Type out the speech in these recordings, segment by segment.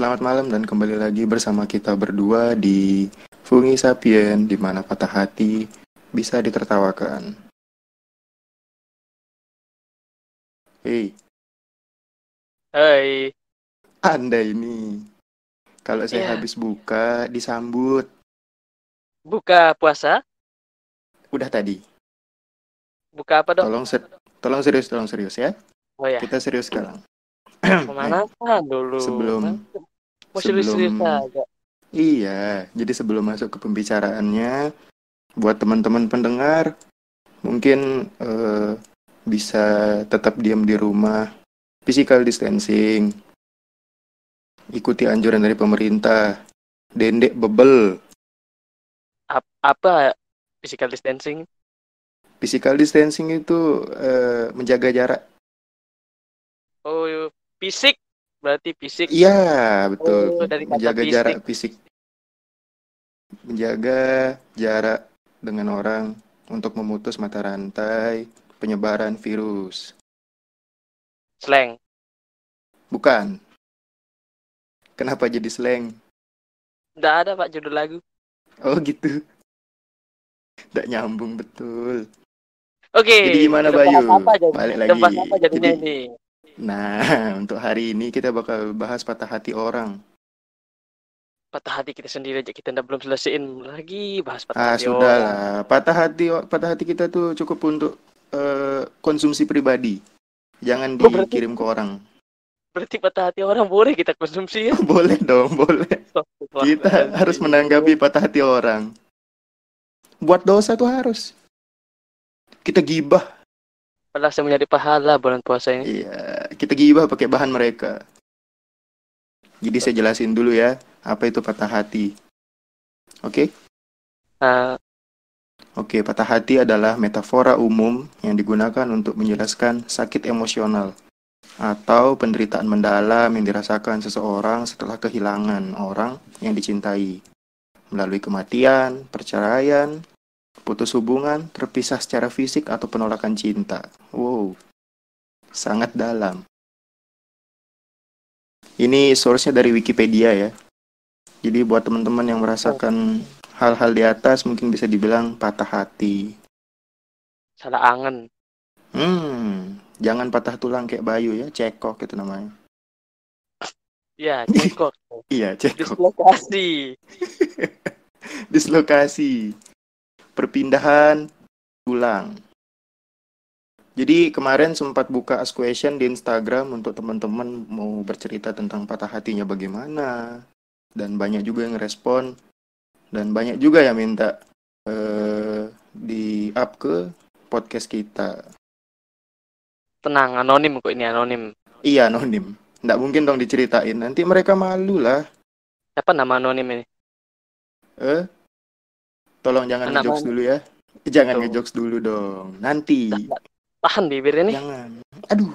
Selamat malam dan kembali lagi bersama kita berdua di Fungi Sapien, di mana patah hati bisa ditertawakan. Hei, Hai, Anda ini, kalau saya Iya. habis buka, disambut. buka puasa? Udah tadi, Buka apa dong? tolong ser- tolong serius, tolong serius ya. Oh ya, Kita serius sekarang. ke mana kan dulu? sebelum- Sebelum-. Iya, jadi sebelum masuk ke pembicaraannya, buat teman-teman pendengar, mungkin eh, bisa tetap diam di rumah, physical distancing, ikuti anjuran dari pemerintah, dendek bebel, Ap- apa physical distancing? physical distancing itu eh, menjaga jarak. Oh, fisik. Berarti fisik. Iya, betul, Oh, dari menjaga fisik. jarak fisik, menjaga jarak dengan orang untuk memutus mata rantai penyebaran virus. Slang. Bukan. Kenapa jadi slang? Nggak ada pak judul lagu. Oh gitu. Tidak nyambung betul. Oke. Jadi gimana, Bayu? Apa jadi? Balik lagi. apa jadinya Jadi- ini? Nah, untuk hari ini kita bakal bahas patah hati orang. Patah hati kita sendiri aja kita ndak belum selesaiin lagi bahas patah Ah, hati sudah orang. lah. Patah hati patah hati kita tuh cukup untuk eh, konsumsi pribadi. Jangan Oh, berarti- dikirim ke orang. Berarti patah hati orang boleh kita konsumsi ya? boleh dong, boleh. Kita harus menanggapi patah hati orang. Buat dosa tuh harus. Kita gibah. Padahal saya mencari pahala bulan puasa ini. Iya, kita gibah pakai bahan mereka. Jadi saya jelasin dulu ya, apa itu patah hati. Oke? Nah, Oke, patah hati adalah metafora umum yang digunakan untuk menjelaskan sakit emosional atau penderitaan mendalam yang dirasakan seseorang setelah kehilangan orang yang dicintai melalui kematian, perceraian, putus hubungan, terpisah secara fisik atau penolakan cinta. Wow, sangat dalam. Ini source-nya dari Wikipedia ya. Jadi buat teman-teman yang merasakan hal-hal di atas mungkin bisa dibilang patah hati. salah angen. Hmm, jangan patah tulang kayak Bayu ya, cekok itu namanya. Ya, cekok. Iya, cekok. Dislokasi. Dislokasi. Perpindahan tulang. Jadi kemarin sempat buka ask question di Instagram untuk teman-teman mau bercerita tentang patah hatinya bagaimana. Dan banyak juga yang respon. Dan banyak juga yang minta eh, di up ke podcast kita. Tenang, anonim kok ini anonim. Iya, anonim. Nggak mungkin dong diceritain. Nanti mereka malu lah. Siapa nama anonim ini? Eh? Tolong jangan ngejokes dulu ya. Jangan Tuh. ngejokes dulu dong. Nanti. Tahan bibir ini. Jangan. Aduh.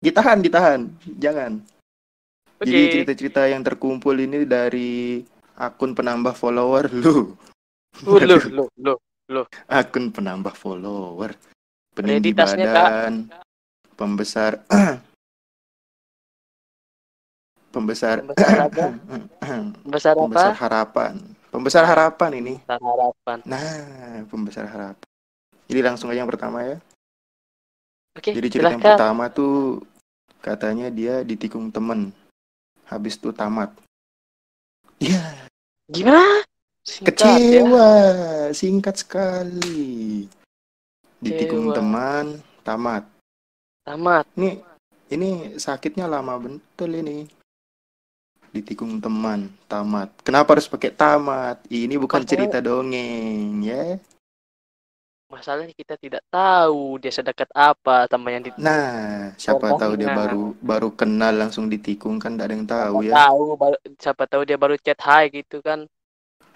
Ditahan, ditahan. Jangan. Oke. Jadi cerita-cerita yang terkumpul ini dari akun penambah follower lu. Uh, Loh, loh, loh. Akun penambah follower. Peninggi Kak. badan. Pembesar pembesar Pembesar apa? Besar pembesar apa? harapan. Pembesar harapan ini. Besar harapan. Nah, pembesar harapan. Jadi langsung aja yang pertama ya. Oke, Jadi cerita yang silahkan. pertama tuh katanya dia ditikung temen. Habis itu tamat. Iya, Gimana? Singkat ya. kecewa. Singkat sekali. Ditikung Kecewa. teman, tamat. Tamat. Ini ini sakitnya lama bentul ini. Ditikung teman, tamat. Kenapa harus pakai tamat? Ini bukan cerita dongeng, ya. Masalahnya kita tidak tahu dia sedekat apa sama yang di Nah, siapa tahu dia Nah. baru baru kenal langsung ditikung kan tidak ada yang tahu siapa ya. tahu baru- siapa tahu dia baru chat hai gitu kan.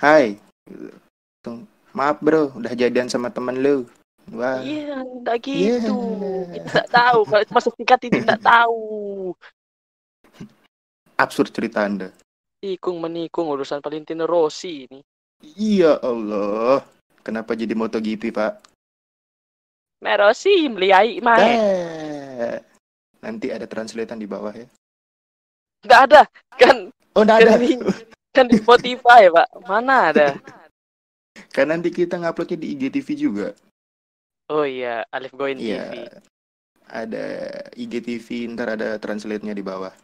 Hai. Maaf bro, udah jadian sama temen lu. Wah. Iya, enggak Iya. gitu. Kita tidak tahu kalau masa singkat ini tidak tahu. Absurd cerita Anda. Tikung menikung urusan Valentino Rossi ini. Iya Allah. Kenapa jadi MotoGP, Pak? Merosi meliai mae. Eh. Nanti ada translatean di bawah ya. Nggak ada. Kan Oh, enggak ada. di, kan di Spotify, Pak. Mana ada? Kan nanti kita nguploadnya di IGTV juga. Oh iya, Alif Goin Iya. TV. Ada IGTV, ntar ada translate-nya di bawah.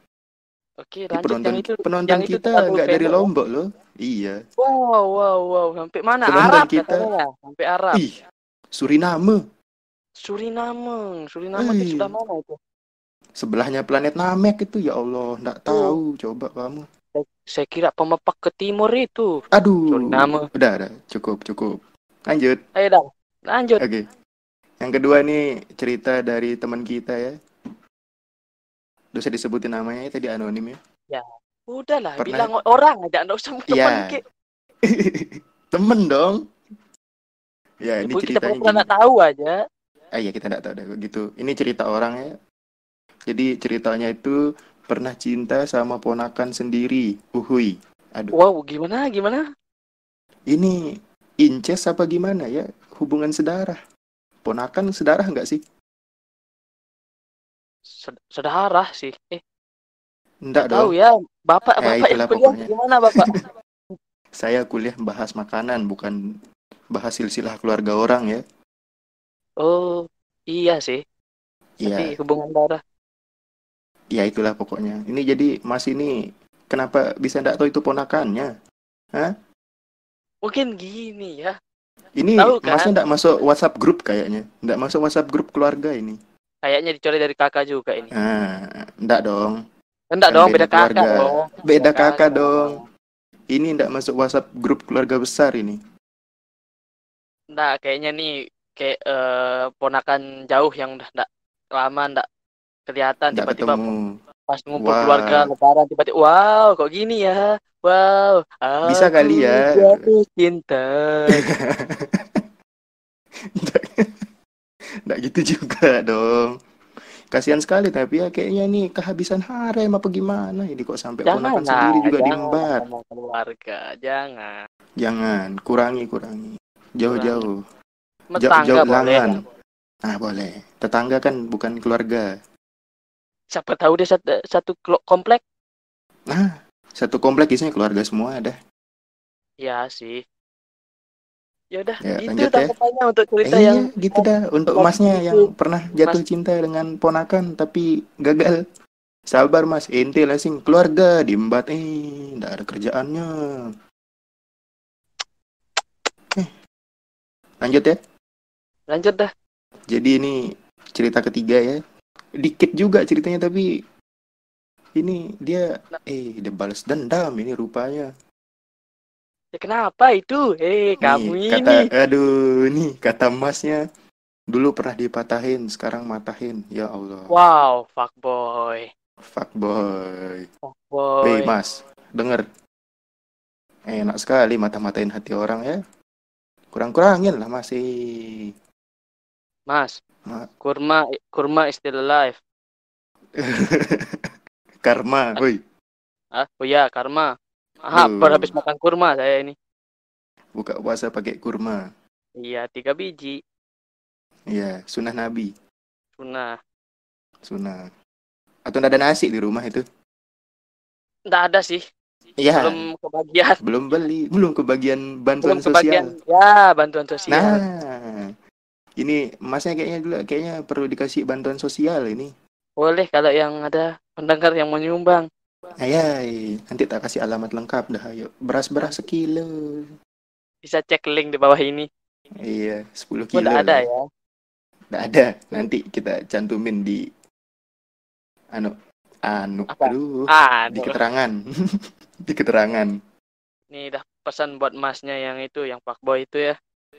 Oke, lanjut penonton yang itu. penonton yang kita nggak dari. Lombok loh. Iya. Wow, wow, wow. Sampai mana? Penonton Arab kita- katanya. Sampai Arab. Ih, Suriname. Suriname. Suriname Ih. itu sudah mana itu? Sebelahnya planet Namek itu ya Allah, nggak Oh. tahu. Coba kamu. Saya kira pemepak ke timur itu. Aduh. Suriname. Udah, udah. Cukup, cukup. Lanjut. Ayo dah. Lanjut. Oke. Yang kedua nih cerita dari teman kita ya. Udah saya disebutin namanya tadi anonim ya. Udahlah, Pernah- bilang orang aja, enggak usah teman Iya. Ki. Temen dong. Ya, ini Ibu kita ceritanya pernah gini. nggak tahu aja. Ah iya kita nggak tahu deh gitu. Ini cerita orang ya. Jadi ceritanya itu pernah cinta sama ponakan sendiri. Uhui. Aduh. Wow, gimana? Gimana? Ini incest apa gimana ya? Hubungan sedarah. Ponakan sedarah nggak sih? Sedarah sih. Eh, Nggak tahu dong. ya. Bapak, Eh, bapak yang kuliah pokoknya. gimana, Bapak? Saya kuliah bahas makanan bukan bahas silsilah keluarga orang ya. Oh, iya sih. Iya, Tapi hubungan darah. ya itulah pokoknya. Ini jadi Mas ini kenapa bisa nggak tahu itu ponakannya? Mungkin gini ya. Ini Tahu kan? Masnya nggak masuk WhatsApp grup kayaknya. Nggak masuk WhatsApp grup keluarga ini. Kayaknya dicoret dari kakak juga ini. Ah, nggak dong. Enggak Kan dong, beda beda kakak keluarga. dong. Beda kakak dong. Ini nggak masuk WhatsApp grup keluarga besar ini. Enggak, kayaknya nih kayak eh, ponakan jauh yang udah enggak lama enggak kelihatan tiba-tiba pas ngumpul Wah. keluarga lebaran tiba-tiba wow kok gini ya wow Bisa kali ya. jatuh cinta Nggak gitu juga dong. Kasihan sekali tapi ya kayaknya nih kehabisan harem apa gimana ini kok sampai ponakan sendiri juga jangan diembat. keluarga jangan Jangan, kurangi kurangi. Jauh-jauh. Jauh, tetangga jauh boleh langan. lah. Ah, boleh. Tetangga kan bukan keluarga. siapa tahu dia satu, satu komplek Nah, satu komplek isinya keluarga semua ada. ya sih ya udah Ya, itu lanjut ya. tanggapannya untuk cerita Eh, yang iya, gitu dah. Untuk Mas masnya itu. yang pernah jatuh cinta dengan ponakan tapi gagal. Sabar mas, ente lah sing keluarga diembat eh, nggak ada kerjaannya. Eh, lanjut ya. lanjut dah Jadi ini cerita ketiga ya. Dikit juga ceritanya tapi ini dia eh dia balas dendam ini rupanya. Ya kenapa itu? Eh kamu ini. kata aduh nih kata masnya dulu pernah dipatahin sekarang matahin. Ya Allah. Wow fuckboy. Fuckboy. Fuckboy. Hei mas denger. Enak sekali mata-matain hati orang ya. Kurang-kurangin lah masih Mas, Ma- kurma kurma is still alive. karma woi. Ah, oh ya, karma. Ah, baru habis makan kurma saya ini. buka puasa pakai kurma Iya, tiga biji. Iya sunnah nabi Sunnah. sunnah atau ada nasi di rumah itu Nggak ada sih. Iya Belum kebagian. belum beli belum kebagian bantuan Belum kebagian. sosial Ya, bantuan sosial. Nah, ini masnya kayaknya dulu kayaknya perlu dikasih bantuan sosial ini. Boleh kalau yang ada pendengar yang mau nyumbang. Ayai, nanti tak kasih alamat lengkap dah ayo. Beras-beras sekilo. Bisa cek link di bawah ini. Iya, 10 Oh, kilo. nggak ada ya. Nggak ada. Nanti kita cantumin di anu anu Apa? aduh Ah, di keterangan. di keterangan. nih dah pesan buat masnya yang itu, yang fuckboy itu ya.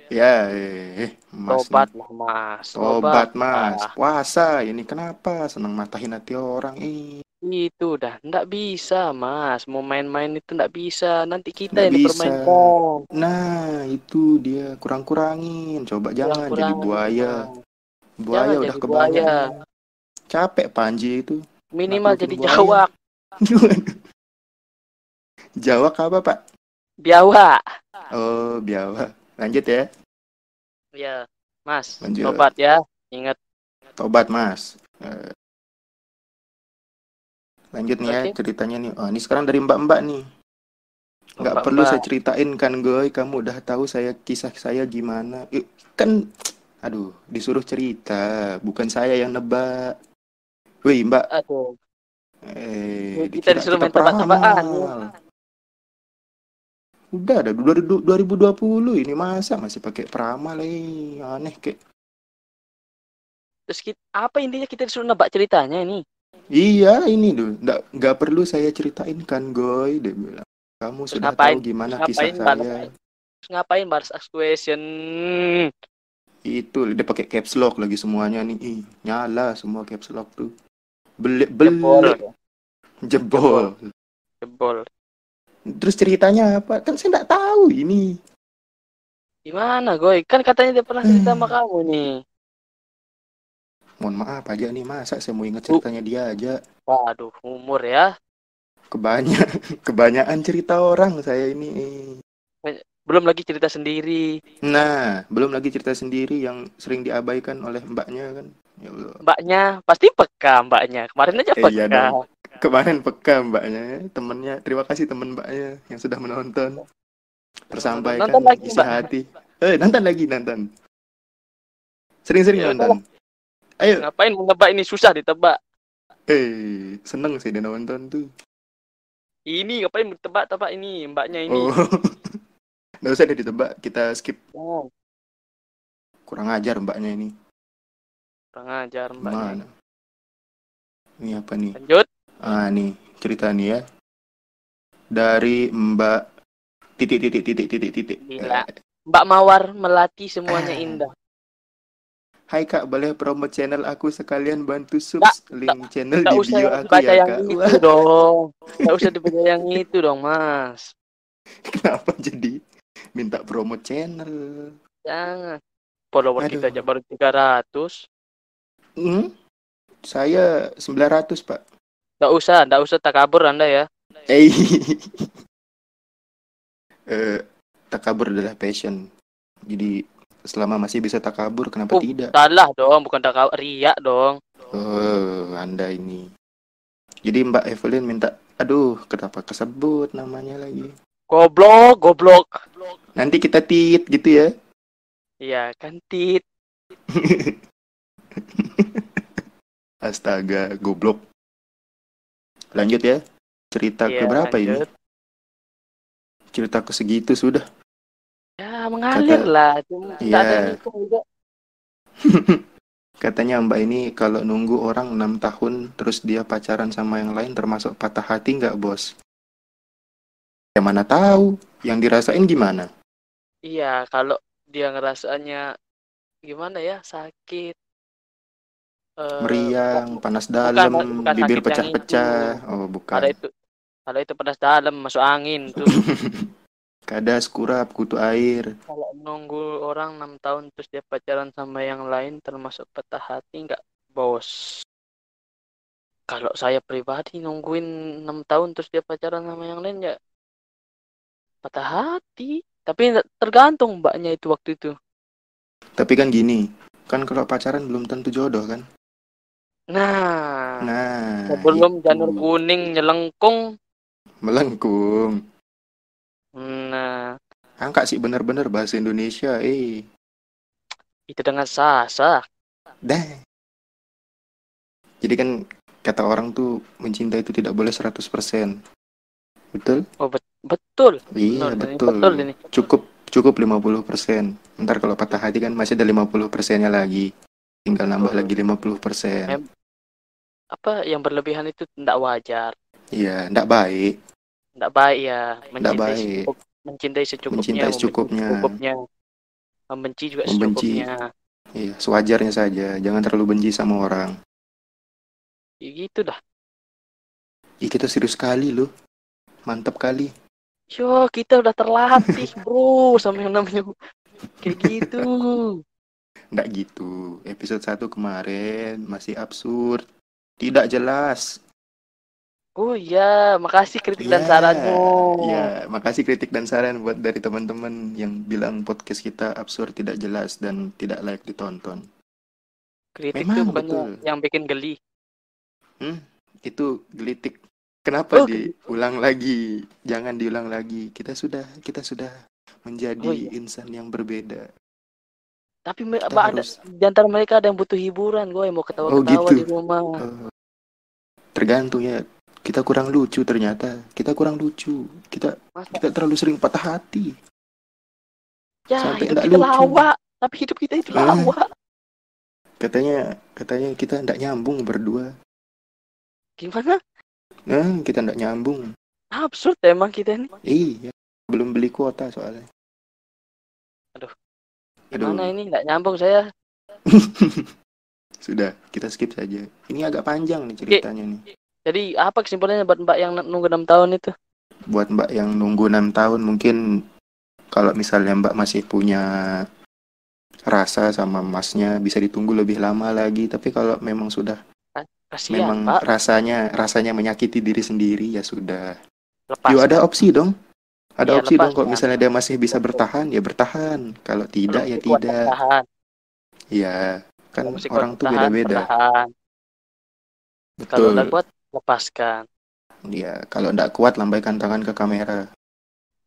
Ya, eh, mas. Tobat lah, Mas. Tobat, mas. Puasa. Ini kenapa senang matahin hati orang? Ih, itu dah. Nggak bisa, Mas. Mau main-main itu nggak bisa. Nanti kita Nggak yang bisa. dipermainkan. Nah, itu dia kurang-kurangin. Coba jangan jadi buaya. Buaya Jangan udah kebanyakan. Capek Panji itu. Minimal jadi buaya. jawak. Jawak apa, Pak? Biawak. Oh, biawak. Lanjut ya. Ya, Mas. Lanjut. Tobat ya. Ingat Tobat, Mas. Eh, Lanjut nih ya Oke. ceritanya nih. Oh, ini sekarang dari Mbak-mbak nih. Nggak Mbak, perlu Mbak. saya ceritain kan, Goy. Kamu udah tahu saya kisah saya gimana. Ih, kan, aduh, disuruh cerita. Bukan saya yang nebak. Wih, Mbak. Aduh. Eh, Kita disuruh kita main tebak-tebakan. Udah ada 2020 ini masa masih pakai peramal eh. Aneh kek. Terus kita, apa intinya kita disuruh nebak ceritanya ini? Iya, ini tuh. Nggak, nggak perlu saya ceritain kan, Goy. Dia bilang. Kamu Terus sudah ngapain? tahu gimana kisah ngapain balas? saya. Ngapain balas ask question? Itu dia pakai caps lock lagi semuanya nih. Ih, nyala semua caps lock tuh. Belik Jebol. belik jebol. Jebol. Terus ceritanya apa? Kan saya nggak tahu ini. Gimana, Goy? Kan katanya dia pernah cerita sama kamu nih. Mohon maaf aja nih, masa saya mau ingat Bu. ceritanya dia aja. Waduh, umur ya. Kebanyak kebanyakan cerita orang saya ini. Belum lagi cerita sendiri. Nah, belum lagi cerita sendiri yang sering diabaikan oleh mbaknya kan. Ya Allah. Mbaknya pasti peka mbaknya. Kemarin aja Eh, peka. iya dong. Kemarin peka mbaknya, temennya. Terima kasih temen mbaknya yang sudah menonton. Tersampaikan Nonton lagi, isi Mbak. hati. Eh, nonton lagi, nonton. Sering-sering Ya, nonton. Ayo, Ngapain mau nebak ini susah ditebak. eh, seneng sih dia nonton tuh. Ini ngapain mau tebak-tebak ini mbaknya ini. Oh. Nggak usah deh ditebak, kita skip. Oh, Kurang ajar mbaknya ini. kurang ajar mbaknya. Mana? Ini apa nih? Lanjut. Ah, nih, cerita nih ya. Dari Mbak titik titik titik titik titik. Mbak Mawar melati semuanya Eh. indah. Hai Kak, boleh promote channel aku sekalian bantu subs link channel Nggak di usah bio aku ya yang Kak. itu dong. Nggak usah dibaca yang itu dong, Mas. kenapa jadi minta promote channel? Jangan. Follower Aduh. kita aja baru 300. Hmm? Saya 900, Pak. Nggak usah, nggak usah takabur Anda ya. Eh, eh takabur adalah passion. Jadi selama masih bisa takabur, kenapa Oh. tidak? Salah dong, bukan takabur. Riak dong. Oh, Anda ini. Jadi Mbak Evelyn minta, aduh, kenapa kesebut namanya lagi? Goblok, goblok. Nanti kita tit gitu ya. Iya, kan tit. Astaga, goblok. Lanjut ya. Cerita ke Iya, berapa ini? Cerita ke segitu sudah. Mengalir Kata- lah. Cuma nggak ada juga. Katanya Mbak ini kalau nunggu orang 6 tahun terus dia pacaran sama yang lain termasuk patah hati nggak bos? Ya mana tahu, yang dirasain gimana? Iya, kalau dia ngerasanya gimana ya, sakit. Eh, Meriang, panas bukan, dalam, bukan bibir sakit yang pecah-pecah. Oh, Ada bukan. itu. Kalau itu pedas dalam masuk angin tuh. Kadas, kurap, kutu air. Kalau nunggu orang enam tahun terus dia pacaran sama yang lain termasuk patah hati nggak, bos? Kalau saya pribadi nungguin enam tahun terus dia pacaran sama yang lain ya patah hati. Tapi tergantung mbaknya itu waktu itu. Tapi kan gini, kan kalau pacaran belum tentu jodoh kan? Nah, Nah, sebelum itu. janur kuning nyelengkung, melengkung. Nah Angka sih bener-bener bahasa Indonesia, eh. itu dengan sasa. Dah. Jadi kan kata orang tuh mencinta itu tidak boleh 100%. Betul? Oh bet- betul. Iya, ini betul. betul ini. Cukup cukup 50%. Ntar kalau patah hati kan masih ada 50%-nya lagi. Tinggal nambah Betul. lagi 50%. Em- Apa yang berlebihan itu tidak wajar, Iya, ndak baik. Tidak baik ya. Mencintai baik. secukup, mencintai secukupnya, Mencintai membenci secukupnya. secukupnya. membenci juga Membenci. secukupnya. Iya, sewajarnya saja. Jangan terlalu benci sama orang. Ya gitu dah. Ih, kita serius sekali loh. Mantap kali. Yo, kita udah terlatih, bro, sama yang namanya kayak gitu. Nggak gitu. Episode 1 kemarin masih absurd. Tidak jelas. Oh iya, makasih kritik dan Iya, sarannya. Iya, makasih kritik dan saran buat dari teman-teman yang bilang podcast kita absurd, tidak jelas dan tidak layak ditonton. Kritik Memang bukannya betul. yang bikin geli. Hmm? itu gelitik. Kenapa Oh, diulang lagi? Jangan diulang lagi. Kita sudah kita sudah menjadi Oh, iya. insan yang berbeda. Tapi Kita apa ada harus- di antara mereka ada yang butuh hiburan, gue mau ketawa-ketawa Oh, gitu. di rumah. Eh, tergantung ya. Kita kurang lucu ternyata. Kita kurang lucu. Kita Masa kita terlalu sering patah hati. ya sampai hidup kita lucu. lawak, tapi hidup kita itu Eh. lawak. Katanya katanya kita ndak nyambung berdua. Gimana? Nah, kita ndak nyambung. Absurd emang kita ini. Iya, belum beli kuota soalnya. Aduh. Aduh. Gimana ini? Nggak nyambung saya. Sudah, kita skip saja. Ini agak panjang nih ceritanya nih. Jadi apa kesimpulannya buat Mbak yang nunggu 6 tahun itu? Buat Mbak yang nunggu 6 tahun mungkin kalau misalnya Mbak masih punya rasa sama masnya bisa ditunggu lebih lama lagi. Tapi kalau memang sudah Kasihan, memang Pak. rasanya rasanya menyakiti diri sendiri ya sudah. Lepas. Yuk ada opsi dong. Ada Iya, opsi dong lepas, kalau Pak. misalnya dia masih bisa bertahan ya bertahan. Kalau tidak ya tidak. Ya, kan Kalau orang tuh beda-beda. Kalau Betul. nggak kuat, lepaskan. Ya, kalau ndak kuat lambaikan tangan ke kamera.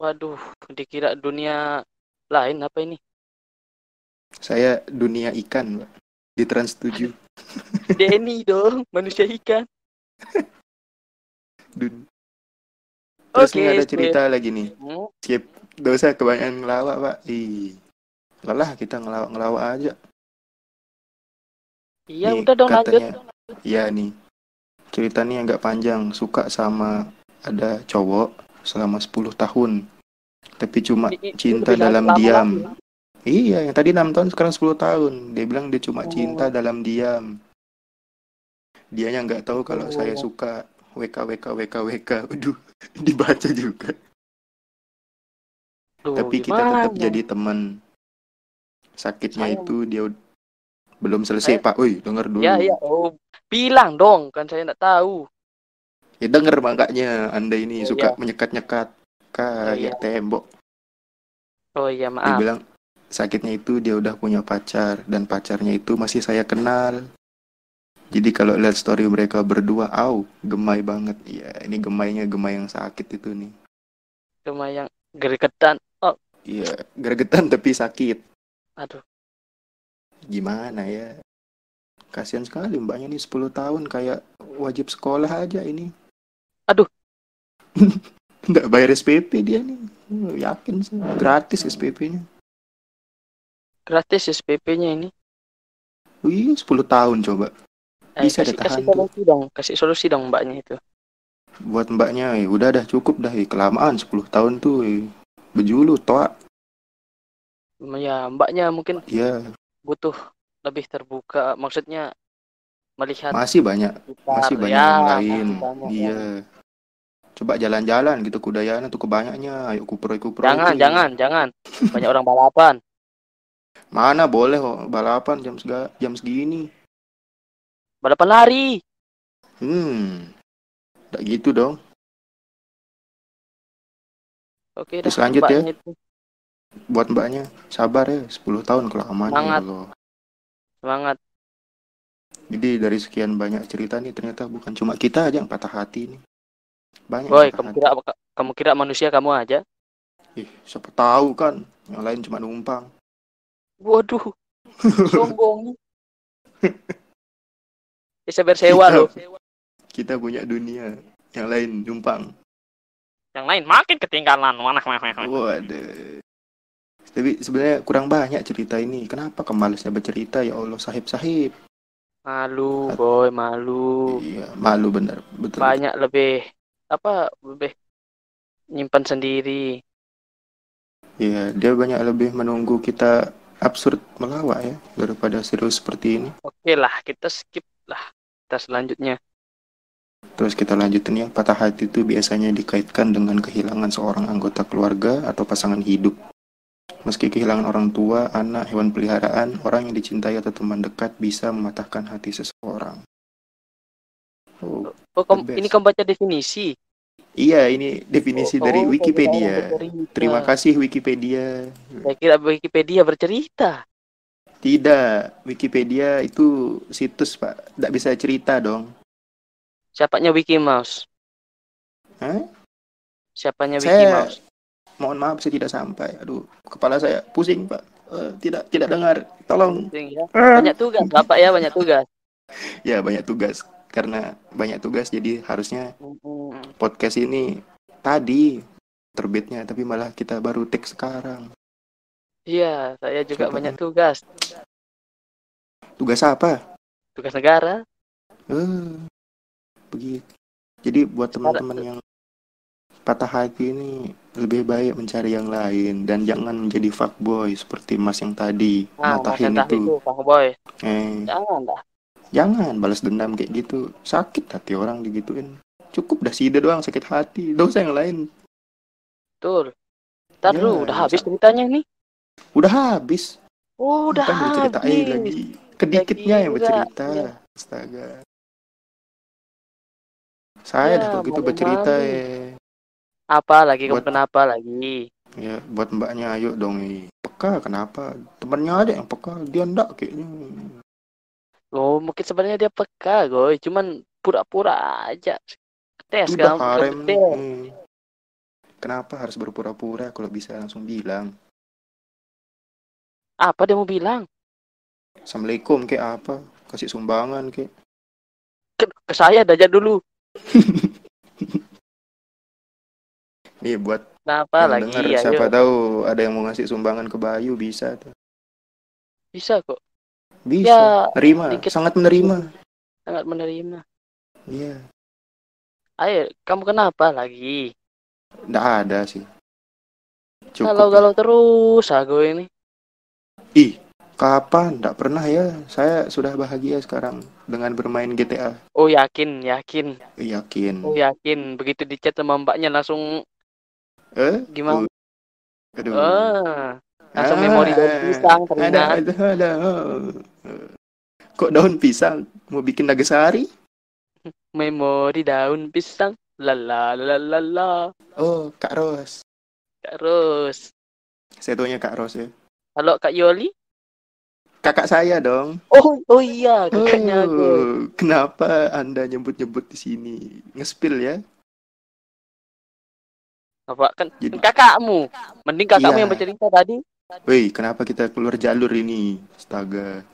Waduh, dikira dunia lain apa ini? Saya dunia ikan, Mbak. Di Trans 7. Denny dong, manusia ikan. Dun- Terus nih ada cerita lagi nih. Skip. Dosa kebanyakan ngelawak, Pak. Ih. Lelah kita ngelawak-ngelawak aja. Iya, Nih, udah dong lanjut. katanya, Iya nih. Cerita nih agak panjang. Suka sama ada cowok selama 10 tahun. Tapi cuma Ini- ini cinta dalam diam. lagi. Iya, yang tadi 6 tahun sekarang 10 tahun. Dia bilang dia cuma Oh. cinta dalam diam. Dianya nggak tahu kalau Oh. saya suka WK WK WK WK. Aduh, dibaca juga. Duh, Tapi kita tetap gimana? jadi teman. Sakitnya Saya- itu dia belum selesai, Saya- Pak. Woi, denger dulu. Ya, ya. Oh, bilang dong, kan saya nggak tahu. Ya denger makanya Anda ini Oh, suka iya. menyekat-nyekat kayak iya. tembok. Oh iya, Dia maaf. bilang sakitnya itu dia udah punya pacar dan pacarnya itu masih saya kenal. Jadi kalau lihat story mereka berdua, au, gemai banget. Iya, ini gemainya gemai yang sakit itu nih. Cuma yang gregetan. Oh, Iya, gregetan tapi sakit. aduh. Gimana ya? Kasihan sekali mbaknya nih 10 tahun kayak wajib sekolah aja ini. Aduh. Nggak bayar SPP dia nih. Yakin sih, gratis SPP-nya. Gratis SPP-nya ini. Wih, 10 tahun coba. Eh, Bisa kasih, deh kasih tahan tuh. solusi dong, kasih solusi dong mbaknya itu. Buat mbaknya, ya udah dah cukup dah. eh, Kelamaan 10 tahun tuh. eh. Bejulu, toa. Ya, mbaknya mungkin Iya, butuh lebih terbuka. Maksudnya melihat masih banyak. sekitar. Masih banyak ya, yang lain. banyak Iya. yang- Coba jalan-jalan gitu kudayana tuh kebanyaknya. Ayo kupro-kupro. Jangan, jangan, jangan. Banyak orang balapan. Mana boleh kok balapan jam sega, jam segini. Balapan lari. Hmm. Tak gitu dong. Oke, Terus dah, lanjut ya. itu. Buat mbaknya sabar ya 10 tahun kelamaan ya. Allah. Semangat. Jadi dari sekian banyak cerita nih ternyata bukan cuma kita aja yang patah hati nih. Banyak Boy, patah kamu hati. kira? Kamu kira manusia kamu aja? Ih, siapa tahu kan yang lain cuma numpang. Waduh. Sombong. Bisa bersewa Kita- loh. Kita punya dunia, yang lain numpang. Yang lain makin ketinggalan. Mana, mana, mana. Waduh. Tapi sebenarnya kurang banyak cerita ini. Kenapa kemalasnya bercerita ya Allah sahib-sahib? Malu, boy, malu. Iya, malu bener. Betul. Banyak lebih apa? Lebih nyimpan sendiri. Iya, dia banyak lebih menunggu kita absurd melawak ya daripada serius seperti ini. Oke lah, kita skip lah. Kita selanjutnya. Terus kita lanjutin ya, patah hati itu biasanya dikaitkan dengan kehilangan seorang anggota keluarga atau pasangan hidup. Meski kehilangan orang tua, anak, hewan peliharaan, orang yang dicintai atau teman dekat bisa mematahkan hati seseorang. Oh, Oh, best. ini kamu baca definisi. iya ini definisi Oh, dari oh, Wikipedia. Terima kasih Wikipedia. Saya kira Wikipedia bercerita. Tidak, Wikipedia itu situs, Pak. Tidak bisa cerita dong. Siapanya Wiki Mouse? Hah? Siapanya Wiki Saya Mouse? Mohon maaf saya tidak sampai. Aduh, kepala saya pusing, Pak. Eh, tidak tidak dengar. Tolong. Pusing ya. Banyak tugas, Bapak ya, banyak tugas. Ya, banyak tugas. Karena banyak tugas jadi harusnya podcast ini tadi terbitnya tapi malah kita baru take sekarang. Iya, saya juga banyak tugas. Tugas apa? Tugas negara. Eh, begitu. Jadi buat teman-teman yang patah hati ini lebih baik mencari yang lain dan jangan menjadi fuckboy seperti Mas yang tadi Nah, matahin Mas itu. itu, Kang Boy. Eh, Jangan dah. jangan balas dendam kayak gitu. Sakit hati orang digituin. Cukup dah sida doang sakit hati. Dosa yang lain. Betul. Ntar Ya, dulu, udah habis ceritanya nih. Udah habis. Oh, udah Bukan habis. lagi. Kedikitnya yang bercerita. juga, Astaga. Saya Ya, dah kalau gitu bercerita ya. Apa lagi? Buat- kenapa lagi? Ya, buat mbaknya ayo dong. Peka kenapa? Temennya aja yang peka. Dia ndak kayaknya. Oh, mungkin sebenarnya dia peka, Goy. Cuman pura-pura aja. Tes kan? Kenapa harus berpura-pura kalau bisa langsung bilang. Apa dia mau bilang? Assalamualaikum kayak apa? Kasih sumbangan kayak. Ke, ke saya aja dulu. Iya buat Kenapa lagi? denger Ayo. siapa tahu ada yang mau ngasih sumbangan ke Bayu bisa tuh. Bisa kok. Bisa. Ya, Menerima, dikit- sangat menerima. Sangat menerima. Iya. Ayo, kamu kenapa lagi? Nggak ada sih. Cukup. Galau-galau terus aku ini. Ih, kapan? Nggak pernah ya. Saya sudah bahagia sekarang dengan bermain GTA. Oh yakin, yakin. Yakin. Oh yakin. Begitu dicat sama mbaknya langsung Eh? gimana? Aduh. Ah, langsung Ah, memori daun pisang Ada, teringat. ada, ada. Oh. Kok daun pisang? Mau bikin nagasari? Memori daun pisang. Lala lala lala. Oh, Kak Ros. Terus. Saya taunya Kak Ros ya. Halo Kak Yoli? Kakak saya dong. Oh, oh iya, kakaknya aku. Oh, kenapa Anda nyebut-nyebut di sini? Ngespil ya? Apa kan, Jadi- kan kakakmu? Mending kakakmu Iya. yang bercerita tadi. Woi, kenapa kita keluar jalur ini? Astaga.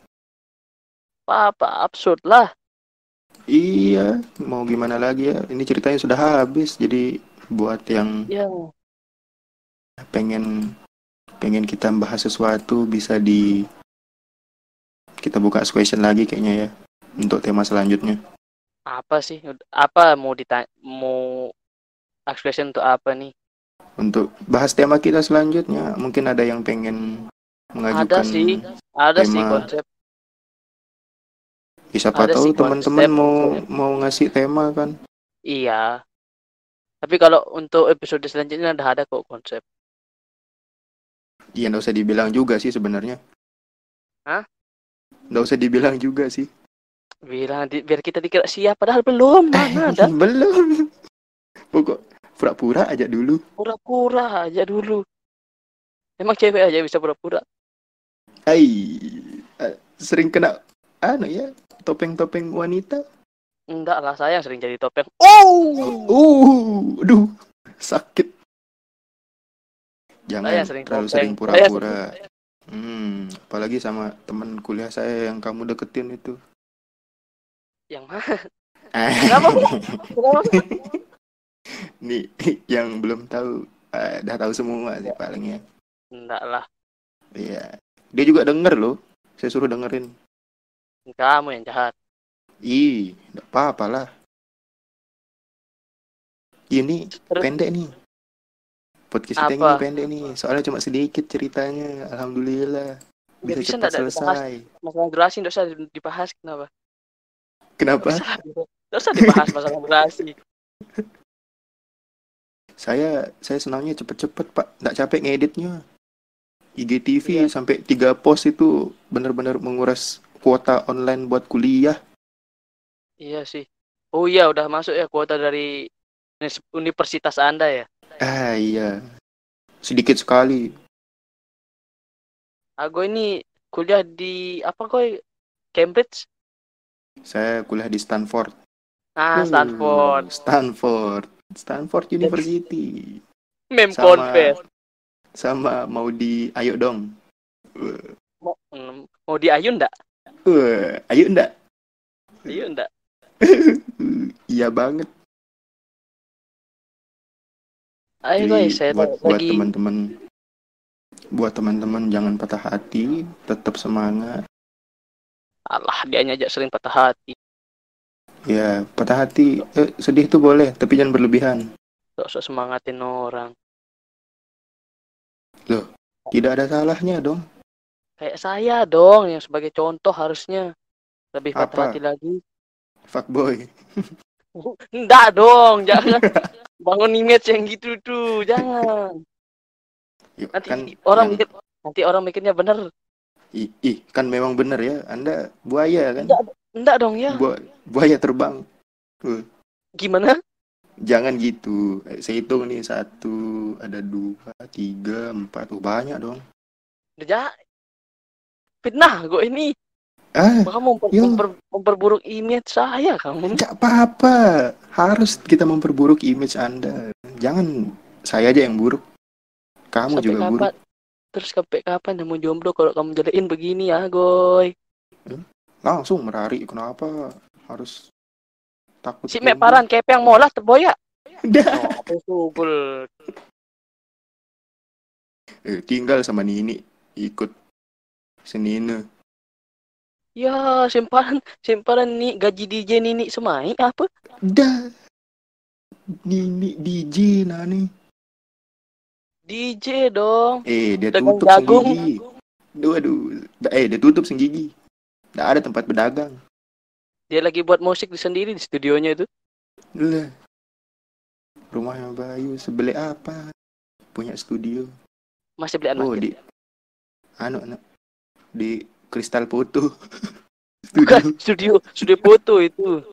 Apa absurd lah. Iya, mau gimana lagi ya? Ini ceritanya sudah habis. Jadi buat yang Ya, pengen pengen kita bahas sesuatu bisa di kita buka question lagi kayaknya ya untuk tema selanjutnya. apa sih? Apa mau ditanya mau expression untuk apa nih? Untuk bahas tema kita selanjutnya, mungkin ada yang pengen mengajukan Ada sih, ada sih tema. konsep. Ya, siapa ada tahu sih teman-teman konsep. mau mau ngasih tema kan. Iya. Tapi kalau untuk episode selanjutnya udah ada kok konsep. Iya, nggak usah dibilang juga sih sebenarnya. Hah? Nggak usah dibilang juga sih. Bilang di, biar kita dikira siap padahal belum. Mana ada? Belum. Pokok pura-pura aja dulu. Pura-pura aja dulu. Emang cewek aja bisa pura-pura. Ai, eh, sering kena anu ya, topeng-topeng wanita. Enggak lah, saya yang sering jadi topeng. Oh! Uh, aduh, sakit. Jangan Saya sering terlalu topeng. sering pura-pura. Hmm, apalagi sama teman kuliah saya yang kamu deketin itu. Yang mana? Kenapa? Kenapa? Nih, yang belum tahu, eh, udah tahu semua sih paling ya. Enggak lah. Iya. Dia juga denger loh. Saya suruh dengerin. Kamu yang jahat. Ih, enggak apa-apa lah. Ini Terus- pendek nih. Podcast kita ini pendek nih. Soalnya cuma sedikit ceritanya. Alhamdulillah. Ya, Bisa bisa cepat selesai. Masalah durasi nggak usah dibahas kenapa? Kenapa? Nggak usah, usah dibahas masalah durasi. Saya saya senangnya cepet-cepet, Pak. Nggak capek ngeditnya. IGTV Iya. sampai tiga post itu benar-benar menguras kuota online buat kuliah. Iya sih. Oh iya, udah masuk ya kuota dari universitas Anda ya. Ah, iya. Sedikit sekali. Aku ini kuliah di apa koi? Cambridge? Saya kuliah di Stanford. Ah, Stanford. Uh, Stanford. Stanford University. Mem Sama confess. sama mau di ayo dong. Mau, mm, mau diayun enggak? uh, ayo ndak? Ayo enggak? iya banget. Ayo Jadi guys, saya buat buat lagi teman-teman buat teman-teman jangan patah hati, tetap semangat. Allah dia aja sering patah hati. Ya, patah hati, eh, sedih tuh boleh, tapi jangan berlebihan. Sok-sok semangatin orang. Tidak ada salahnya dong. Kayak saya dong yang sebagai contoh harusnya lebih patah Apa? hati lagi. Fuckboy. Enggak dong, jangan bangun image yang gitu tuh, jangan. Yuk, Nanti kan orang yang- mikir nanti orang mikirnya bener. ih, ih, kan memang benar ya. Anda buaya kan? Enggak, enggak dong ya. Bu- buaya terbang. Gimana? Jangan gitu. Eh, Saya hitung nih satu, ada dua, tiga, empat. Oh, banyak dong. Udah ja- Fitnah gue ini. Ah, Kamu memper- Yo. memper- memperburuk image saya kamu. nggak apa-apa. Harus kita memperburuk image Anda. Jangan saya aja yang buruk. Kamu Sampai juga buruk. kapan? Terus sampai kapan kamu jomblo kalau kamu jadiin begini ya, Goy? Langsung merari. Kenapa harus takut? Si jomblo? meparan kepeng molah terboya. Dah. Oh. Eh, tinggal sama Nini ikut senina. Ya, simpanan simpanan nih gaji DJ Nini semai apa? Dah. Nini DJ nani. DJ dong. Eh, dia Dagang tutup jagung. senggigi. Duh, aduh. Eh, dia tutup senggigi. Nggak ada tempat berdagang. Dia lagi buat musik di sendiri di studionya itu. Lah. Rumahnya Bayu sebelah apa? Punya studio. Masih beli anak. Oh, di anu, anu di Kristal Foto. Bukan studio. studio, studio foto itu.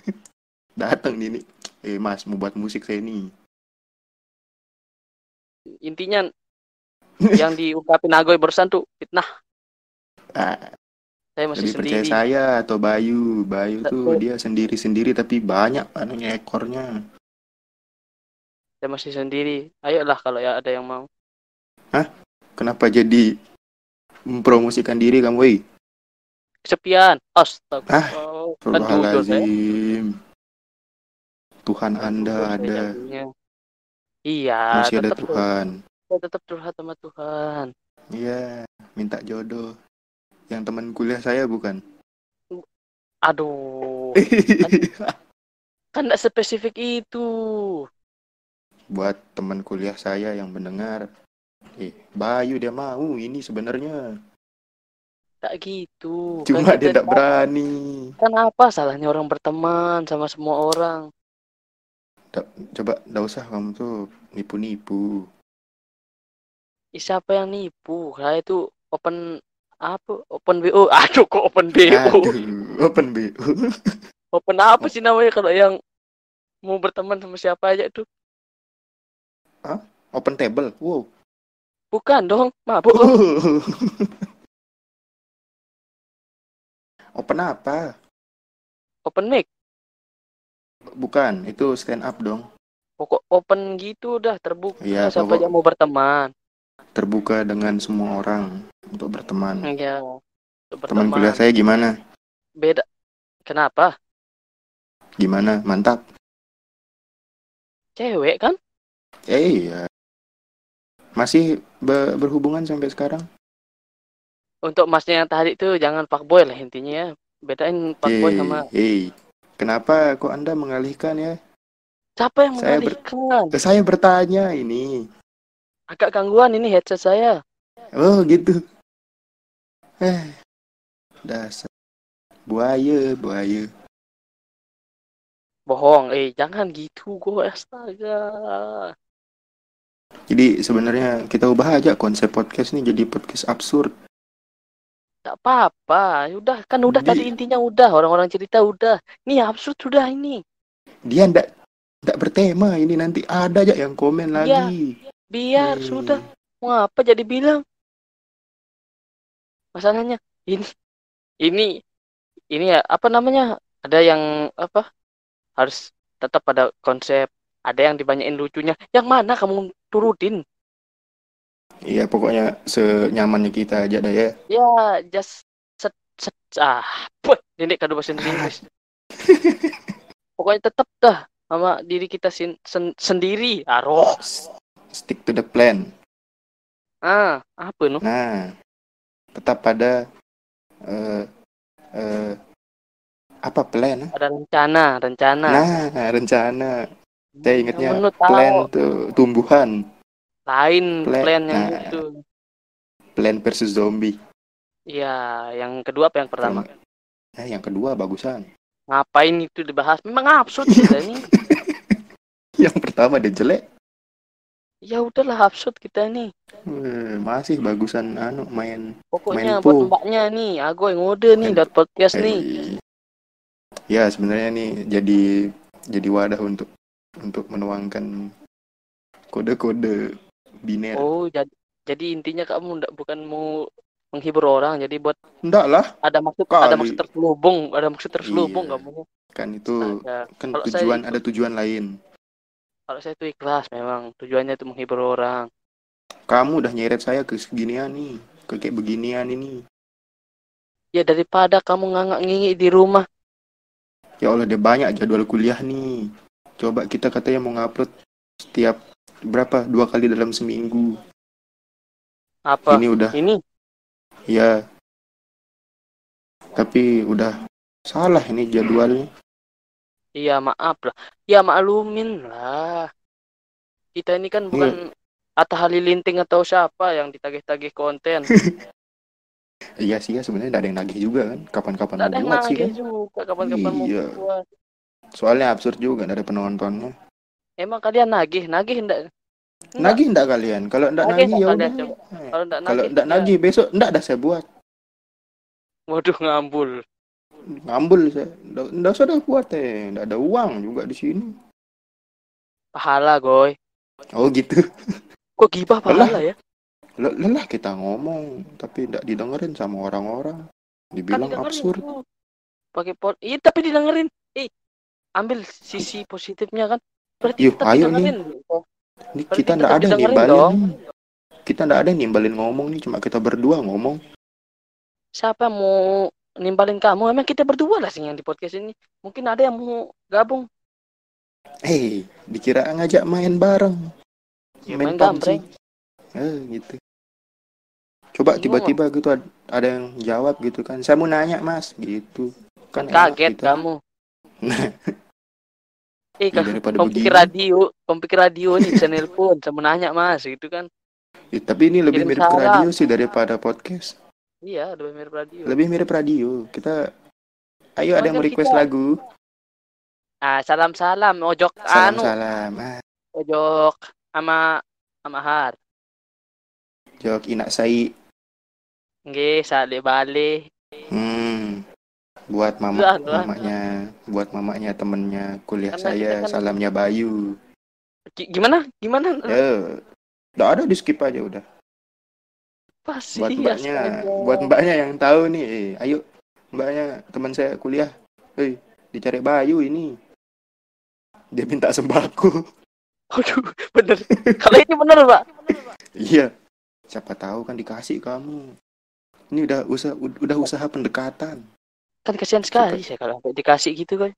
Datang Nini. Eh, Mas, mau buat musik saya nih. Intinya yang diungkapin Agoy barusan tuh fitnah. Ah, Saya masih lebih percaya sendiri. saya atau Bayu. Bayu tuh dia sendiri-sendiri tapi banyak anunya ekornya. Saya masih sendiri. Ayolah kalau ya ada yang mau. Kenapa jadi mempromosikan diri kamu, woi? Kesepian. Astaga. Ah. Astagfirullahaladzim. Tuhan Kan Anda ada. Iya, Masih ada tetap Tuhan. Saya tetap curhat sama Tuhan. Iya, minta jodoh. Yang teman kuliah saya bukan. Aduh, kan tidak spesifik itu. Buat teman kuliah saya yang mendengar. Eh, Bayu dia mau ini sebenarnya. Tak gitu. Cuma kan dia tidak berani. Kan apa salahnya orang berteman sama semua orang? Da- coba nggak usah kamu tuh nipu-nipu. Siapa yang nipu? Saya itu open apa? Open BO. Aduh, kok open BO? Aduh, open BO. Open apa sih namanya kalau yang mau berteman sama siapa aja tuh? Open table. Wow. Bukan dong, mabuk. Open apa? Open mic. Bukan, itu stand up dong. Pokok open gitu udah terbuka Iya, siapa pokok- aja mau berteman. Terbuka dengan semua orang untuk berteman. Iya. Untuk Teman kuliah saya gimana? Beda. Kenapa? Gimana? Mantap. Cewek kan? Eh, iya. Masih be- berhubungan sampai sekarang? Untuk masnya yang tadi tuh jangan fuckboy lah intinya ya. Bedain fuckboy Eh, sama eh. Kenapa kok Anda mengalihkan ya? siapa yang Saya ber- mengalihkan? Saya bertanya ini. Agak gangguan ini headset saya. Oh, gitu. Eh. Dasar. Buaya, buaya. Bohong, eh jangan gitu gue astaga. Jadi sebenarnya kita ubah aja konsep podcast ini jadi podcast absurd. Gak apa-apa, udah kan udah Di- tadi intinya udah orang-orang cerita udah. Ini absurd sudah ini. Dia ndak ndak bertema ini nanti ada aja yang komen Iya. lagi. Biar Eh, sudah. Mau apa jadi bilang? Masalahnya ini ini ini ya apa namanya? ada yang apa harus tetap pada konsep ada yang dibanyain lucunya yang mana kamu turutin Iya, pokoknya senyamannya kita aja dah ya. ya just set set ah puh ini kado bahasa Inggris pokoknya tetap dah sama diri kita sin, sen- sendiri aroh S- Stick to the plan. ah apa nu Nah, tetap pada eh eh, apa plan? ada rencana rencana Nah, rencana. Saya ingatnya Kamu nu tahu plan tuh tumbuhan, lain Plan. plan yang Nah. itu plan versus zombie. Iya, yang kedua apa yang pertama? Nah, yang kedua bagusan. Ngapain itu dibahas? Memang absurd kita ini. Yang pertama dia jelek. Ya udahlah absurd kita nih. Eh, Masih bagusan anu main Pokoknya Main buat mbaknya nih, aku yang ngode nih buat podcast nih. Eh, Ya sebenarnya nih jadi jadi wadah untuk untuk menuangkan kode-kode biner. Oh, jadi jadi intinya kamu ndak bukan mau menghibur orang, jadi buat Enggak lah, ada maksud Kali. ada maksud terselubung, ada maksud terselubung Iya. kamu. kan itu Ada. kan Kalau saya tujuan itu- ada tujuan lain. Kalau saya itu ikhlas memang tujuannya itu menghibur orang. Kamu udah nyeret saya ke seginian nih, ke kayak beginian ini. Ya daripada kamu ngangak ngingi di rumah, Ya Allah, dia banyak jadwal kuliah nih. Coba kita katanya mau ngupload setiap berapa? Dua kali dalam seminggu. apa? Ini udah Ini ya. Tapi udah salah ini jadwalnya. Iya maaf lah. Ya maklumin lah. Kita ini kan bukan Atta Halilinting atau siapa yang ditagih-tagih konten. Iya sih ya sebenarnya nggak ada yang nagih juga kan. Kapan-kapan Tidak ada mau yang buat sih kan. juga kapan-kapan mau Iya. buat. Soalnya absurd juga ada penontonnya. Emang kalian nagih? Nagih enggak? Enggak. Nagih nggak kalian? Kalau nggak Nagih nagih ya udah. Kalau enggak nagih, ya. nagih besok nggak ada saya buat. Waduh ngambul. Ngambul saya. Nggak usah dah buat eh. Nggak ada uang juga di sini. Pahala, goy. Oh gitu. Kok gibah pahala ya? Le- Lelah kita ngomong, tapi tidak didengerin sama orang-orang. Kan Dibilang didengerin absurd. Pakai pot. Iya, tapi didengerin. Eh, ambil sisi positifnya kan. Berarti Yuk, tetap ayo didengerin. Ini Berarti kita ndak ada nimbalin dong. nih. Kita ndak ada nimbalin ngomong nih, cuma kita berdua ngomong. Siapa mau nimbalin kamu? Emang kita berdua lah sih yang di podcast ini. Mungkin ada yang mau gabung. Hei, dikira ngajak main bareng. Ya, main gambreng. Eh, gitu. Coba tiba-tiba gitu ad- ada yang jawab gitu kan. Saya mau nanya, Mas, gitu. Kan enak kaget gitu. kamu. Eh, Ya, kan daripada kamu pikir begini. radio, kamu pikir radio nih bisa nelpon, sama nanya mas, gitu kan? Ya, tapi ini lebih Kirim mirip ke radio sih daripada podcast. Iya, lebih mirip radio. Lebih mirip radio. Kita Ayo ada yang mau request kita- lagu. Ah, salam-salam, ojok anu, Salam-salam. Ah, ojok sama sama har. jok inak sai. Nggih, sale bale. Hmm. Buat mama lah. mamanya, buat mamanya temennya kuliah Karena saya, kan- salamnya Bayu. Gi- Gimana? Gimana? Ya, udah ada di skip aja udah. Pasti Buat ya, mbaknya, buat mbaknya yang tahu nih, eh, ayo mbaknya teman saya kuliah, hei dicari Bayu ini. Dia minta sembako. Aduh, bener. Kalau ini bener, Pak. Iya. Siapa tahu kan dikasih kamu. Ini udah usaha udah usaha pendekatan. Kan kasihan sekali saya kalau sampai dikasih gitu kan.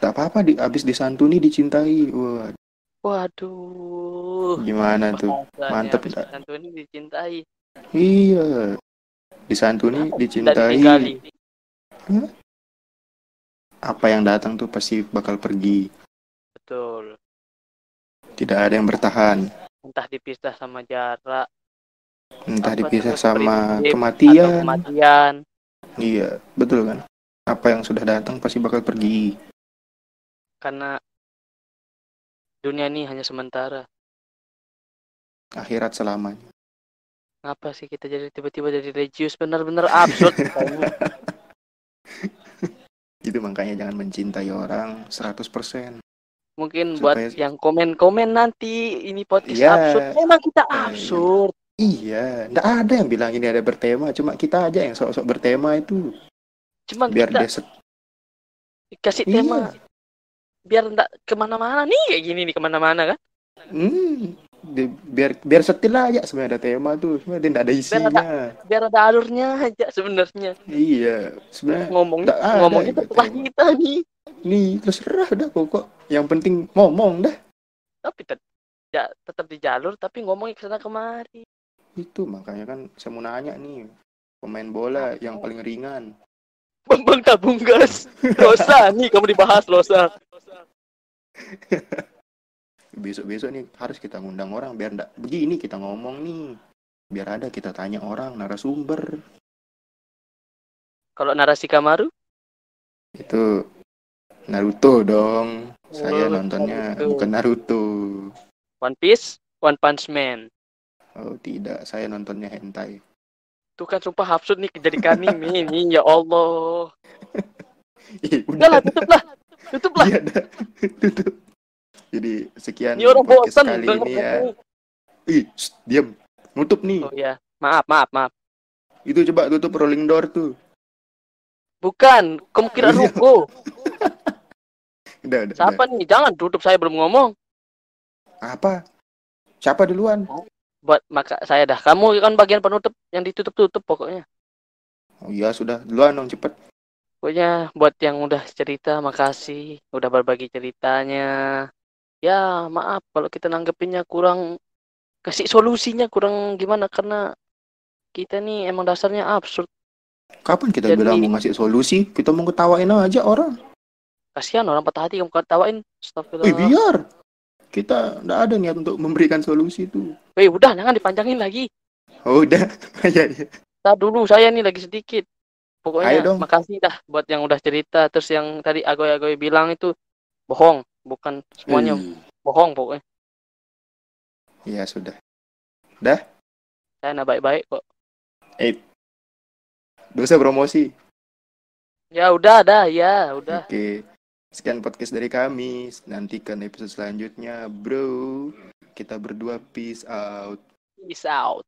Tak apa-apa di abis disantuni dicintai. Wah, Waduh. gimana tuh? Mantep disantuni dicintai. Iya. Disantuni, dicintai. ditinggali. Apa yang datang tuh pasti bakal pergi. Betul. Tidak ada yang bertahan. Entah dipisah sama jarak Entah Apa dipisah sama kematian. kematian. Iya, betul kan? Apa yang sudah datang pasti bakal pergi. Karena dunia ini hanya sementara. Akhirat selamanya. Ngapa sih kita jadi tiba-tiba jadi religius benar-benar absurd. Itu makanya jangan mencintai orang 100%. Mungkin Supaya- buat yang komen-komen nanti ini podcast Iya. absurd. Emang kita Eh, absurd. Iya, nggak ada yang bilang ini ada bertema, cuma kita aja yang sok-sok bertema itu Cuma biar kita dia set- Kasih Iya. tema biar enggak ke mana-mana nih kayak gini nih ke mana-mana kan. Hmm, di- biar biar setil aja sebenarnya ada tema tuh, sebenarnya tidak ada isinya. Biar ada alurnya aja sebenarnya. Iya, sebenarnya Ngomong ada ngomongnya juga terserah kita nih. nih terserah dah pokok. Yang penting ngomong dah. Tapi tet- ya, tetap di jalur tapi ngomongnya ke sana kemari. Itu makanya kan saya mau nanya nih, pemain bola yang paling ringan. Bambang tabung gas. Losa nih kamu dibahas Losa. Besok-besok nih harus kita ngundang orang biar ndak begini kita ngomong nih. Biar ada kita tanya orang narasumber. Kalau narasi Kamaru Itu Naruto dong. Saya Oh, nontonnya Naruto. bukan Naruto. One Piece, One Punch Man. Oh tidak, saya nontonnya hentai. Tuh kan sumpah hafsud nih jadi anime ini ya Allah. Ih, Udah lah tutup lah. Tutup lah. Iya dah. Tutup. Jadi sekian orang podcast bosan kali ini ya. Ih, shh, diam. Nutup nih. Oh ya, maaf, maaf, maaf. Itu coba tutup rolling door tuh. Bukan, Oh, iya. ruko. Udah, udah, Siapa nih? Jangan tutup saya belum ngomong. udah. Apa? Siapa duluan? Buat maka saya dah. Kamu kan bagian penutup yang ditutup-tutup pokoknya. Oh iya sudah, duluan dong cepet. Pokoknya buat yang udah cerita makasih, udah berbagi ceritanya. Ya, maaf kalau kita nanggepinnya kurang kasih solusinya kurang gimana karena kita nih emang dasarnya absurd. Kapan kita Jadi- bilang mau ngasih solusi? Kita mau ketawain aja orang. Kasihan orang patah hati kamu ketawain. Wih Astagfirullah. biar. Kita nggak ada niat untuk memberikan solusi tuh. Wih, udah jangan dipanjangin lagi. Oh udah, ya, ya. Dulu saya nih lagi sedikit. Pokoknya Ayo dong. makasih dah buat yang udah cerita. Terus yang tadi agoy-agoy bilang itu bohong, bukan semuanya Ih, bohong pokoknya. Ya sudah. Saya nah baik-baik kok. Dosa promosi. Ya udah dah, ya udah. Oke. Sekian podcast dari kami. Nantikan episode selanjutnya, bro. Kita berdua peace out. Peace out.